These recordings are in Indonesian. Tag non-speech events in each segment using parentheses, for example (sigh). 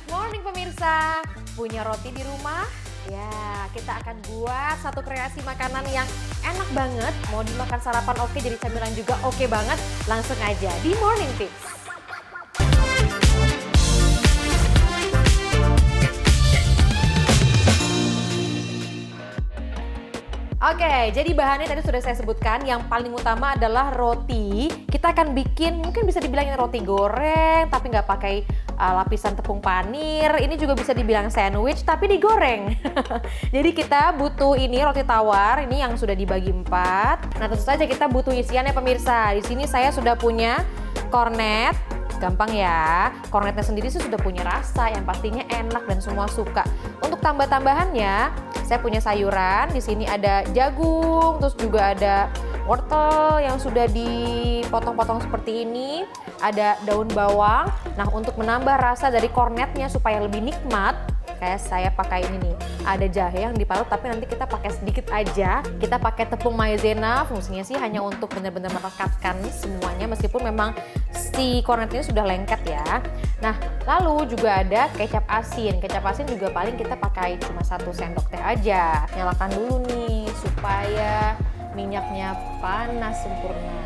good morning pemirsa. Punya roti di rumah? Ya, kita akan buat satu kreasi makanan yang enak banget. Mau dimakan sarapan oke, jadi camilan juga oke banget. Langsung aja di Morning Tips. Oke, jadi bahannya tadi sudah saya sebutkan. Yang paling utama adalah roti. Kita akan bikin, mungkin bisa dibilang roti goreng, tapi nggak pakai uh, lapisan tepung panir. Ini juga bisa dibilang sandwich, tapi digoreng. (laughs) jadi kita butuh ini roti tawar, ini yang sudah dibagi empat. Nah tentu saja kita butuh isiannya pemirsa. Di sini saya sudah punya kornet, Gampang ya, kornetnya sendiri sih sudah punya rasa yang pastinya enak dan semua suka. Untuk tambah-tambahannya, saya punya sayuran. Di sini ada jagung, terus juga ada wortel yang sudah dipotong-potong seperti ini. Ada daun bawang. Nah, untuk menambah rasa dari kornetnya supaya lebih nikmat, kayak saya pakai ini nih ada jahe yang diparut tapi nanti kita pakai sedikit aja kita pakai tepung maizena fungsinya sih hanya untuk benar-benar merekatkan semuanya meskipun memang si kornet ini sudah lengket ya nah lalu juga ada kecap asin kecap asin juga paling kita pakai cuma satu sendok teh aja nyalakan dulu nih supaya minyaknya panas sempurna.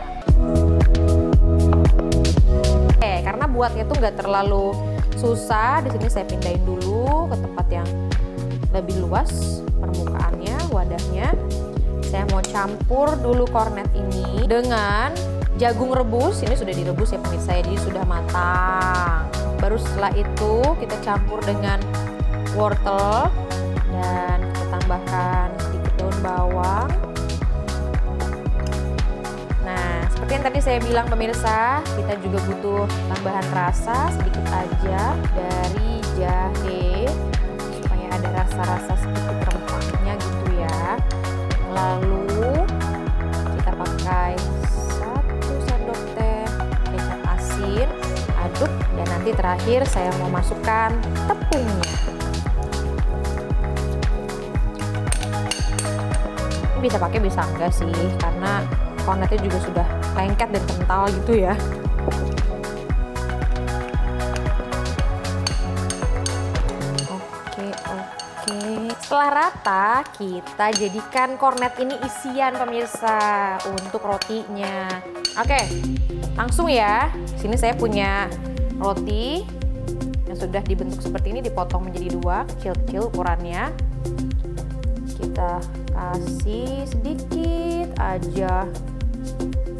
Oke, karena buatnya tuh nggak terlalu susah di sini saya pindahin dulu ke tempat yang lebih luas permukaannya wadahnya. Saya mau campur dulu kornet ini dengan jagung rebus. Ini sudah direbus ya pemirsa ya jadi sudah matang. Baru setelah itu kita campur dengan wortel dan kita tambahkan sedikit daun bawang Seperti yang tadi saya bilang pemirsa, kita juga butuh tambahan rasa sedikit aja dari jahe supaya ada rasa-rasa sedikit rempahnya gitu ya. Lalu kita pakai satu sendok teh kecap asin, aduk dan nanti terakhir saya mau masukkan tepungnya. Bisa pakai bisa enggak sih karena kornetnya juga sudah lengket dan kental gitu ya. Oke oke. Setelah rata kita jadikan kornet ini isian pemirsa untuk rotinya. Oke langsung ya. Sini saya punya roti yang sudah dibentuk seperti ini dipotong menjadi dua kecil-kecil ukurannya. Kita kasih sedikit aja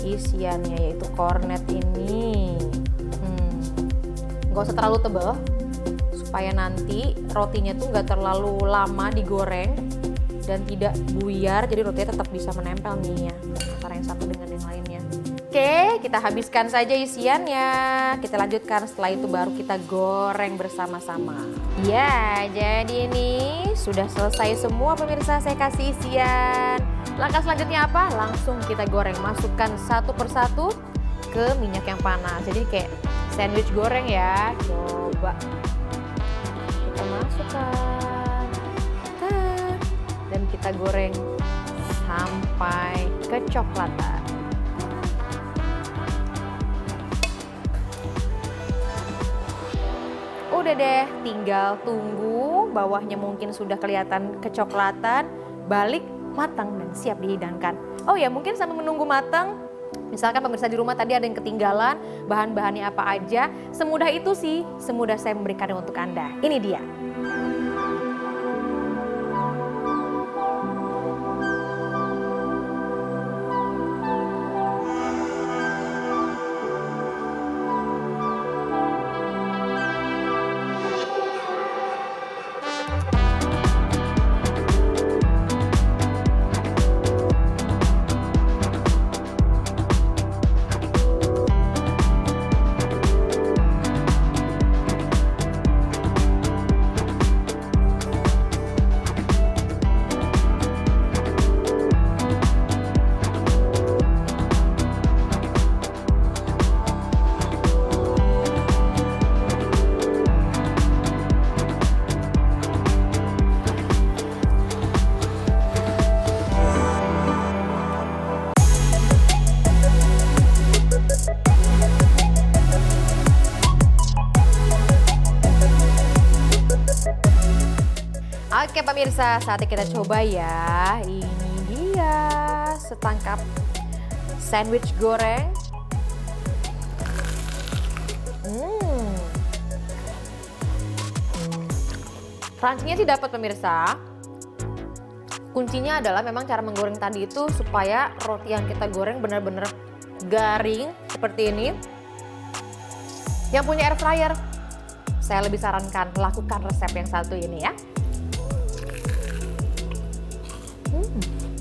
isiannya yaitu kornet ini hmm, usah terlalu tebal supaya nanti rotinya tuh nggak terlalu lama digoreng dan tidak buyar jadi rotinya tetap bisa menempel nih ya antara yang satu dengan yang lainnya Oke, kita habiskan saja isiannya. Kita lanjutkan setelah itu baru kita goreng bersama-sama. Ya, jadi ini sudah selesai semua pemirsa saya kasih isian. Langkah selanjutnya apa? Langsung kita goreng. Masukkan satu persatu ke minyak yang panas. Jadi kayak sandwich goreng ya. Coba kita masukkan. Dan kita goreng sampai kecoklatan. Udah deh, tinggal tunggu bawahnya mungkin sudah kelihatan kecoklatan, balik matang dan siap dihidangkan. Oh ya, mungkin sambil menunggu matang, misalkan pemirsa di rumah tadi ada yang ketinggalan, bahan-bahannya apa aja, semudah itu sih, semudah saya memberikannya untuk Anda. Ini dia. Oke pemirsa, saatnya kita coba ya. Ini dia setangkap sandwich goreng. Hmm. Crunchy-nya sih dapat pemirsa. Kuncinya adalah memang cara menggoreng tadi itu supaya roti yang kita goreng benar-benar garing seperti ini. Yang punya air fryer, saya lebih sarankan lakukan resep yang satu ini ya. Hum.